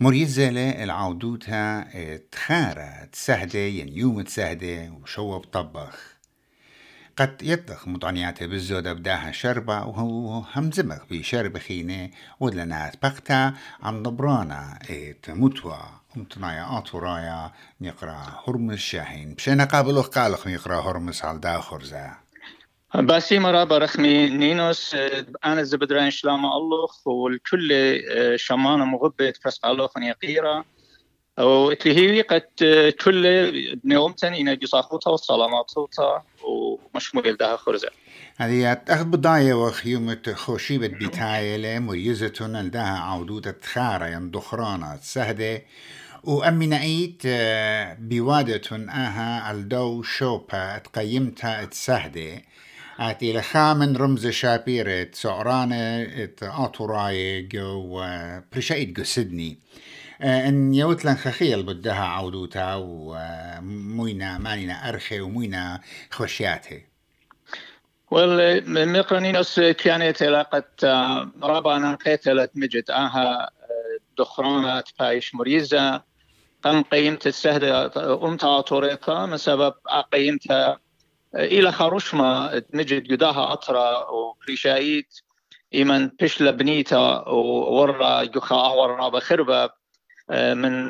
مريزلة العودوتها تخارة تسهدة يعني يوم تسهدة وشو بطبخ. قد يطبخ مطعنياته بالزودة بداها شربة وهو همزمخ بشربة خينة ودلنا بقتا عن ضبرانا ات متوى امتنايا آتورايا نقرأ هرمز شاهين. بشينا قابلو قالخ نقرا هرمز على داخر زا باسي مرا برخمي نينوس أنا زبدران شلام الله والكل شمان مغبت فسق الله يقيرا وتلهي قد كل نومتن إن جصاخوتا والسلاماتوتا ومشمول ده خرزة هذه أخذ بداية وخيومة خوشيبة بتايلة مريزة لدها عودودة تخارة يندخرانا سهدة. وأمنعيت بوادة آها الدو شوبا تقيمتها تسهدة ات إلى خامن رمز شابيرة سعرانة آطوراي جو برشايت جو سيدني. إن يوت لن خخيل بدها عودوتا وموينا مانينا أرخي وموينا خوشياتة. Well مقرنينوس كانت علاقة رابانا قتلت مجد آها دخرانات بايش مريزة قم قيمت السهدة أمتا طريقة من سبب قيمتها إلى خروشما مجد قداها أطرا وكريشايت إيمن بشلا بنيتا وورا جخا ورا بخربة من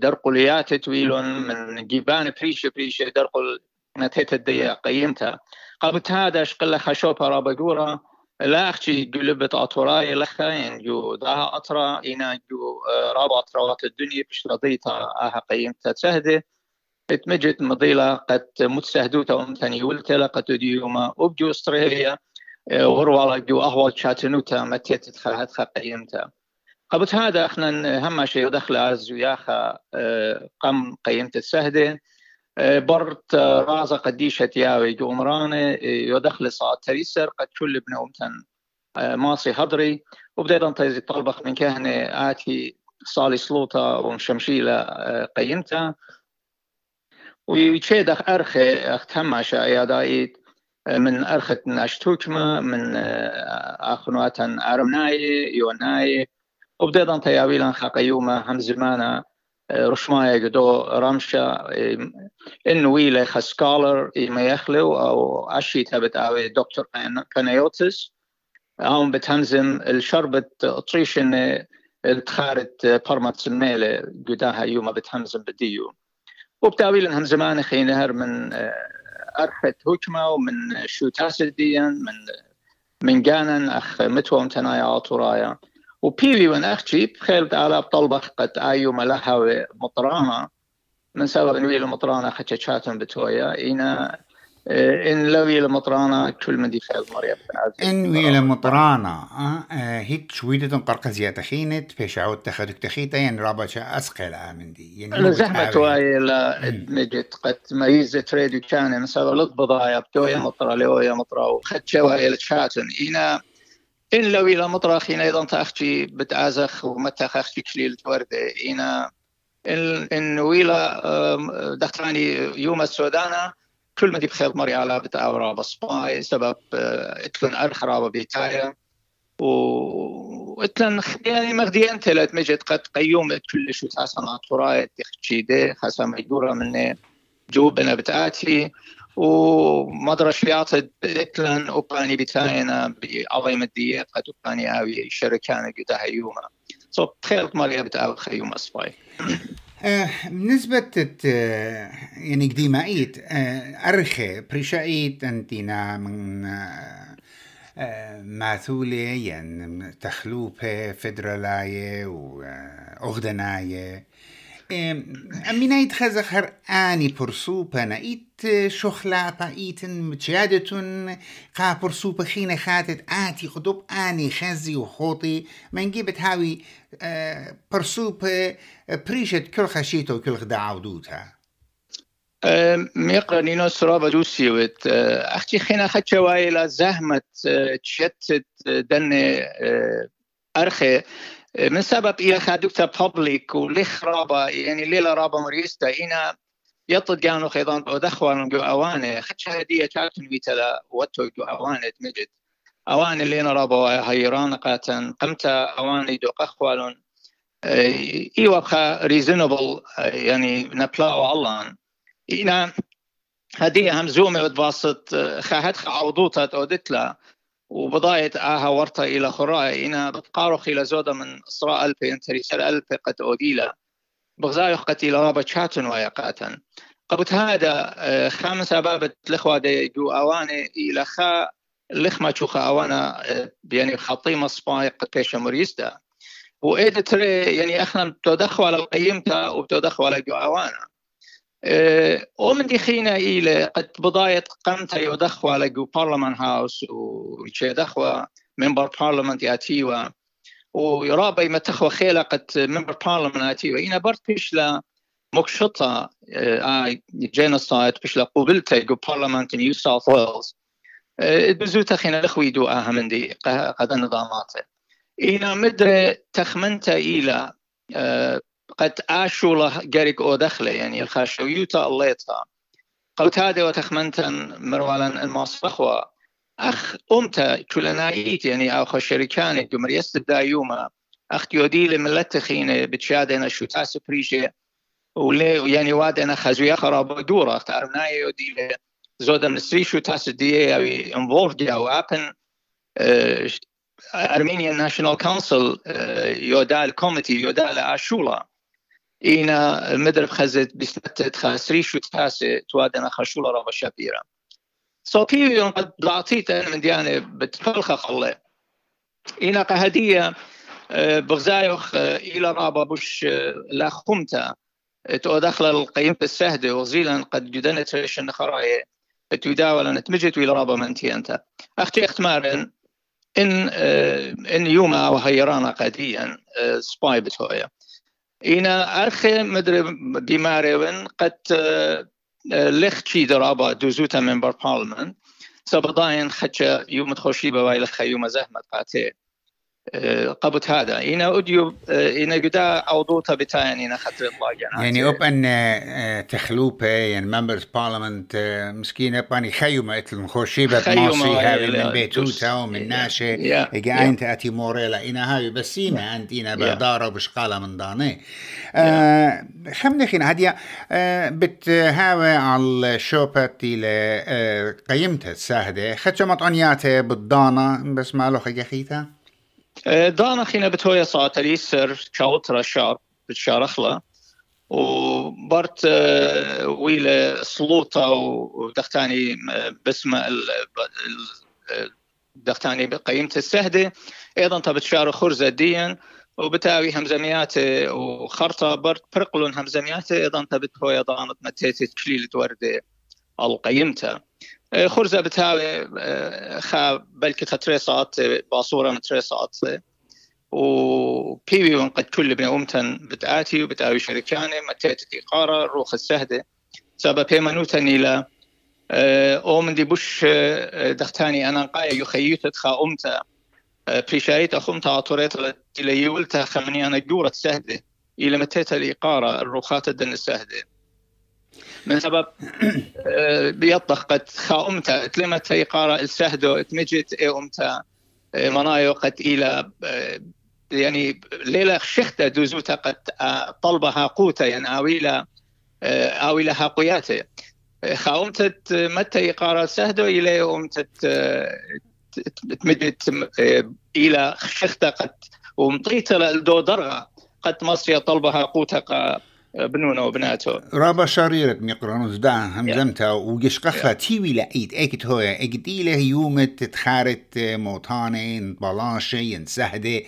درقليات تويلون من جيبان بريش بريش درقل نتيت الديا قيمتها قبت هذا شقل خشوبة رابقورة لا أخشي قلبت أطوراي لخا جو داها أطرا إنا جو رابع أطروات الدنيا بش رضيتها آها قيمتها تسهدة اتمجد مضيلة قد متسهدوتا ومتاني ولتلا قد ديوما وبجو استراليا وروالا جو أهوال شاتنوتا متيت تخلها قيمتها قبل هذا إحنا هم شيء دخل از وياخا قم قيمت السهدة برت رازا قديشة ياوي جومرانة يدخل صاد تريسر قد كل ابن أمتن ماصي هضري وبدأت انطيزي طلبخ من كهنة آتي صالي سلوطة ومشمشيلة قيمتها ويتشيدخ أرخي أختم شايا دايت من أرخت ناشتوكما من أخنوات أرمناي يوناي وبدأت أنت يا ويلان خاقيوما هم زمانا رشمايا قدو رمشا إن ويلة خسكالر ما يخلو أو أشي تبت أوي دكتور كانيوتس. هم بتنزم الشربة طريش التخارت برمت سميلة يوما بتهمزم بديو. وبتاويل هم زمان خينهر من أرخت هوكما ومن شو تاسديا من من جانن أخ متوم تنايا طرايا وبيلي وان أختي بخيل على طلبة قد أيو ملها مطرانا من سبب ان ويل مطرانا خشاشاتن بتويا. إنا ويل مطرانا كل من دي خيل مريم؟ إن ويل مطرانا آه هيك شويدة قرقزية تخينت فيش عود تخدك تخيتا ين رابشا اسقل من دي يعني زحمة واي لا نجت قد ميزة تريدو كان من سبب لط بضايا بتويا مطرا لويا مطرا وخدشا واي شاتن إنا إن لو إلى مطرخين أيضا تأختي بتأزخ ومتى أختي كليل وردة إنا إن إن ويلا دختراني يوم السودانة كل ما دي بخير مري على بتأورا بصباي سبب إتلن أرخ رابا بيتايا. واتلن يعني مغدي أنت لا تمجد قد قيوم كل شو تاسنا تراي تخشيدة خاصة مجدورة من جوبنا بتآتي ومدرش فيات إتلن اوباني بتاينا بعظيم مدية قد اوباني اوي شركان قدها يوما سو خير مالي ابدا أو خيوم اصفاي بالنسبة يعني قديمايت أرخي بريشايت أنتينا من ماثولة يعني تخلوبة فدرالاية وأغدناية أمينا يتخزخر آني برسوبة نايت شخلاقة إيتن متشادة قا برسوبة خينة خاتت آتي خطوب آني خزي وخوطي من جيبت هاوي برسوبة بريشت كل خشيته وكل خدا عودوتها ميقرا نينو سرابة دوسيوت أختي خينا خدشة وايلا زهمة تشتت دن أرخي من سبب إلى خادوكتا بابليك وليخ رابا يعني ليلة رابا مريستا إنا يطد كانوا خيضان ودخوان جو أواني. خدش هدية كاتن ويتلا واتو جو أواني تمجد. أواني اللي أنا رابا هيران قاتن قمتا أواني دو قخوالون أيوه ريزونبل يعني نبلاو الله إنا هدية همزومة وتباسط خاهت عوضوتا تودتلا وبضايت آها ورطة إلى خراء. إنا بتقارخ إلى زودة من إسراء ألبي انتري سر ألبي قد أوديلا. بغزايخ قد إلى رابا شاتن ويقاتا. قبت هذا خامس أبابة الإخوة دي جو أواني إلى خا لخما شوخا أوانا يعني خطي مصفاي قد بيشا مريستا. وإيد تري يعني إحنا بتدخل على قيمتها وبتدخل على جو أوانا. ومن دي خينا إلى قد بداية قمت يدخل على جو بارلمان هاوس وشي دخوة ممبر بارلمان يأتيوا ويرابي ما تخوى خيلة قد ممبر بارلمان يأتيوا. إنا برت بيشلا مكشطة آه جينوسايد بيشلا قبلت جو بارلمان نيو ساوث ويلز بزوتا خينا لخوي دو آها من دي قد نظاماته إنا مدري تخمنت إلى قد آشولا قريق أو دخله يعني الخاشويوتا الليتا قلت هذا وتخمنتن مروالا المصفخوة أخ أمتا كلنايت يعني أخو شركان جمر يستبدا يوما أخ يودي ملت خينة بتشادنا شو تاس بريشة ولي يعني وادنا خزويا خراب دورة. تعرفنا يودي زودا من شو تاس دي أو انفولف أو أبن أرمينيان ناشونال كونسل يودا الكوميتي يودا اشولا اینا مدرب خزت بسنت خاسري شو تاسي توادنا خشولة رغم شابيرا. صوتي قد ضعطيت من ديانة بتفلخ خلي. إنا قهدية بغزايخ إلى رابا بوش لا خمتا. تو دخل القيم السهدة وزيلا قد جدنت ريش النخراية تداول نتمجت إلى رابا منتي أنت أختي اختمارا إن إن يوما وهيرانا قديا سباي بتويا اینا أرخي مدري بماريون قد لختشي درابا دوزوتا منبر بارلمان سبضاين خدشا يوم تخشي بوايل خيوم زهمة قاتي قبت هذا. إنا أديو إنا قدا أوضوتا بتاين إنا خطر الله جناتي يعني أب أن تخلوبة يعني ممبرز بارلمنت مسكين أب أني خيومة إتل مخوشيبة ماصي هاي من بيتوتا ومن ناشي إجا أنت أتي موريلا إنا هاي بس إنا أنت إنا بدارة بشقالة من داني. خمني خين هديا. بتهاوي على شوبت إلى قيمتها الساهدة. خدشو مطعنياتي بالضانة بس ما له خيخيتها دانا خينا بتويا صاتري سر شاوترا شار بتشارخلا وبرت ويلا سلوطة ودختاني باسم دختاني بقيمة السهدة. أيضا تبتشار خرزة ديا وبتاوي همزميات وخرطة. برت برقلون همزميات أيضا تبتويا ضانت متيتي تشليل توردي القيمتها خرزة بتاوي خا بلكي تريسات باصورة متريسات وبيبي قد كل بين أمتن بتآتي وبتآوي شركاني متيت إقارة روخ السهدة. سبب بيمنوتن إلى أو من دي بوش دختاني أنا قاية يخيوت خا أمتا بريشايت أخمتا عطوريت إلى يولتا خمني أنا جورة سهدة. إلى متيت الإقارة الروخات الدن السهدة من سبب آه، بيطخ قد خاومتا تلمت إقارة السهدو تمجت اي امتا آه، منايو قد إلى آه، يعني ليلة شخته دوزوتا قد طلبها قوتا يعني اويلا اويلا هاقوياته. خاومتت متى إقارة سهدو إلى أمتت تمجت إلى شخته قد ومطيت الدو درغة. قد مصري طلبها قوتا بنونه وبناته. رابا شريرة ميقرانوز دا همزمتا وقشقخة تيوي لأيت اكت هويا اكديله يومت تخارت موطانين بلاشي سهدة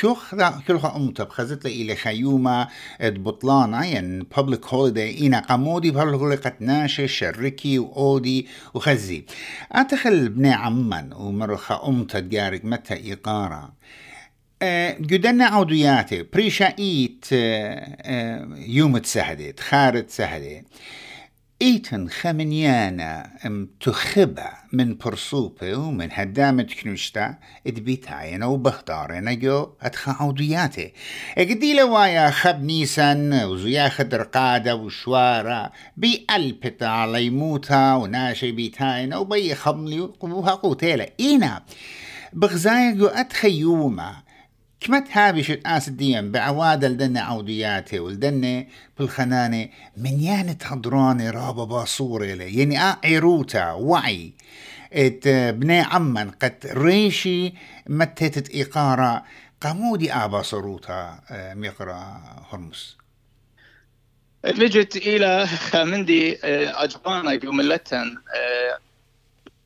كيوخ كلها امتا بخزت إلى خيومة بطلانا يعني public holiday إنا قمودي بهالغولي قد ناشي شركي وأودي وخزي. أتخل بني عمان ومرخة امتا تجارك متى إقارة. جدنا عودياتي بريشا ايت يوم تسهدي تخارت سهدي ايتن خمنيانا ام تخبا من برصوبة ومن هدامة كنوشتا ادبيتاينا وبختارنا جو ادخا عودياتي اقدي لوايا خب نيسان وزيا خدر قادة وشوارة بيقلبتا على يموتا وناشي بيتاينا وبي خملي قوتيلا اينا بغزايا جو ادخيوما كمت هابشت آس الديم بعواد الدنة عودياته والدنة بالخنانة من يانة هضرانة رابا باصورة يعني آ عيروتا وعي. إت بني عمن قد ريشي متت إيقارة قامودي آبا صروتا آه، ميقرأ هرمس لجت إلى خامندي آه، أجبانا جملة آه،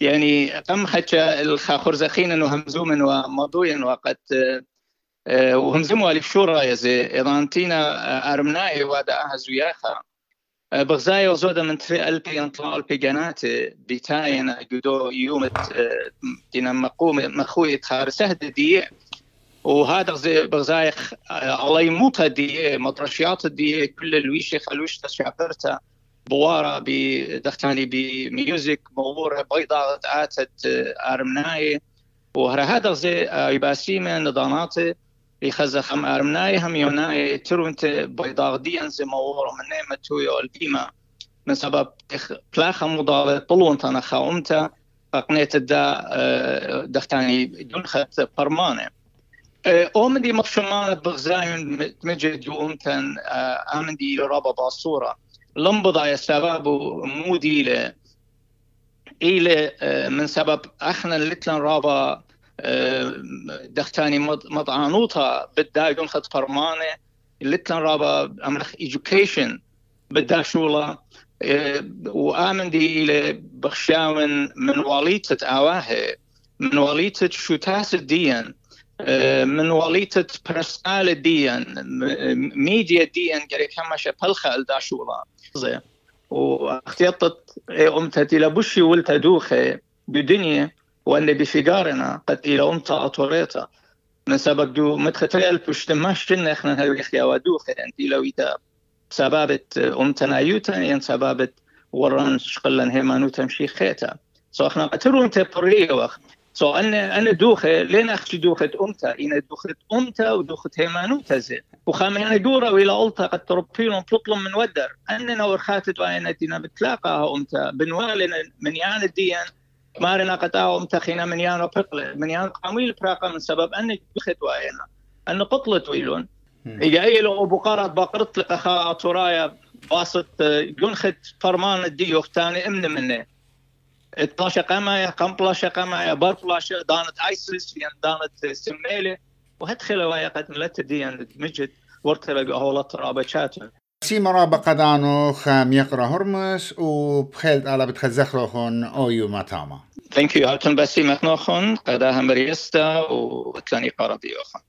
يعني قم حتى الخرزخين انه همزوم ومضويا وقد وهمزموا الشورى يزي إضانتينا أرمناي وادا أهزوياخا بغزاي وزودا من تري ألبي انطلاع البيجانات بيتاين جدو يوم دينا مقوم مخوي تخار سهد دي. وهذا زي بغزاي الله يموت دي مطرشيات دي كل الويشي خلوش تشعبرتا. بوارا بدختاني بميوزك مور بيضاء آتت أرمناي. وهذا زي يباسي من نضاناتي يخزخ خم أرمناي هم يوناي ترونت بيضاء دي أنزي مور من نعمة تويو البيما من سبب بلاخة مضالة طلون تانا خاومتا قنيت الدا دختاني دنخت برمانه اومدي مقشمان بغزاين مجد يومتن امندي رابا باصوره لمبضا يا سبب مودي إلى من سبب إحنا لتلن رابا دختاني مضعانوتا بدا ينخد فرمانه لتلن رابا امرخ education بدا شولا وآمن دي بخشاون من واليتة آواه من واليتة شوتاس الدين من واليتة برسال ديان ميديا ديان قري كما شبلخة الداشولا زي واختيطت أمتت إلى بشي ولتا دوخي بدنيا وأن بفقارنا قد إلى أمتا أطوريتا من سبق دو متختريال بشتماش شنا إحنا هاي إخيا ودوخي أنت إلى ويتا سبابت أمتنا يوتا ين سبابت وران شقلن هيمانو تمشي خيتا سو إحنا قتلوا انت بريوخ سو أنا أنا دوخة لين أخشي دوخة امتا أنا دوخة امتا ودوخة هيمانوتا زين. وخامي أنا دورة إلى التا قد تربيلون تطلم من ودر. اننا ورخاتت وانا دينا بتلاقاها امتا بنوالنا من يان الديان مارنا قطاع امتا خينا من يان بقلة من يان قاميل براقة من سبب ان دوخت وأنا ان قطلت ويلون. إذا أي لو بقرة بقرت لك أخا ترايا باسط ينخت فرمان الديوخ ثاني إمن منه طلاشة معي قم طلاشة معي بار طلاشة دانت ايسس يعني دانت سميلة وهدخل ويا قد ملت دي مجد ورتبق هولا ترابة شاتو سيما رابا قدانو خام يقرا هرمس وبخيلت على بتخزخروخون اويو ماتاما Thank you. هاتون بسي مخنوخون قداها مريستا وتلاني قرابي أخون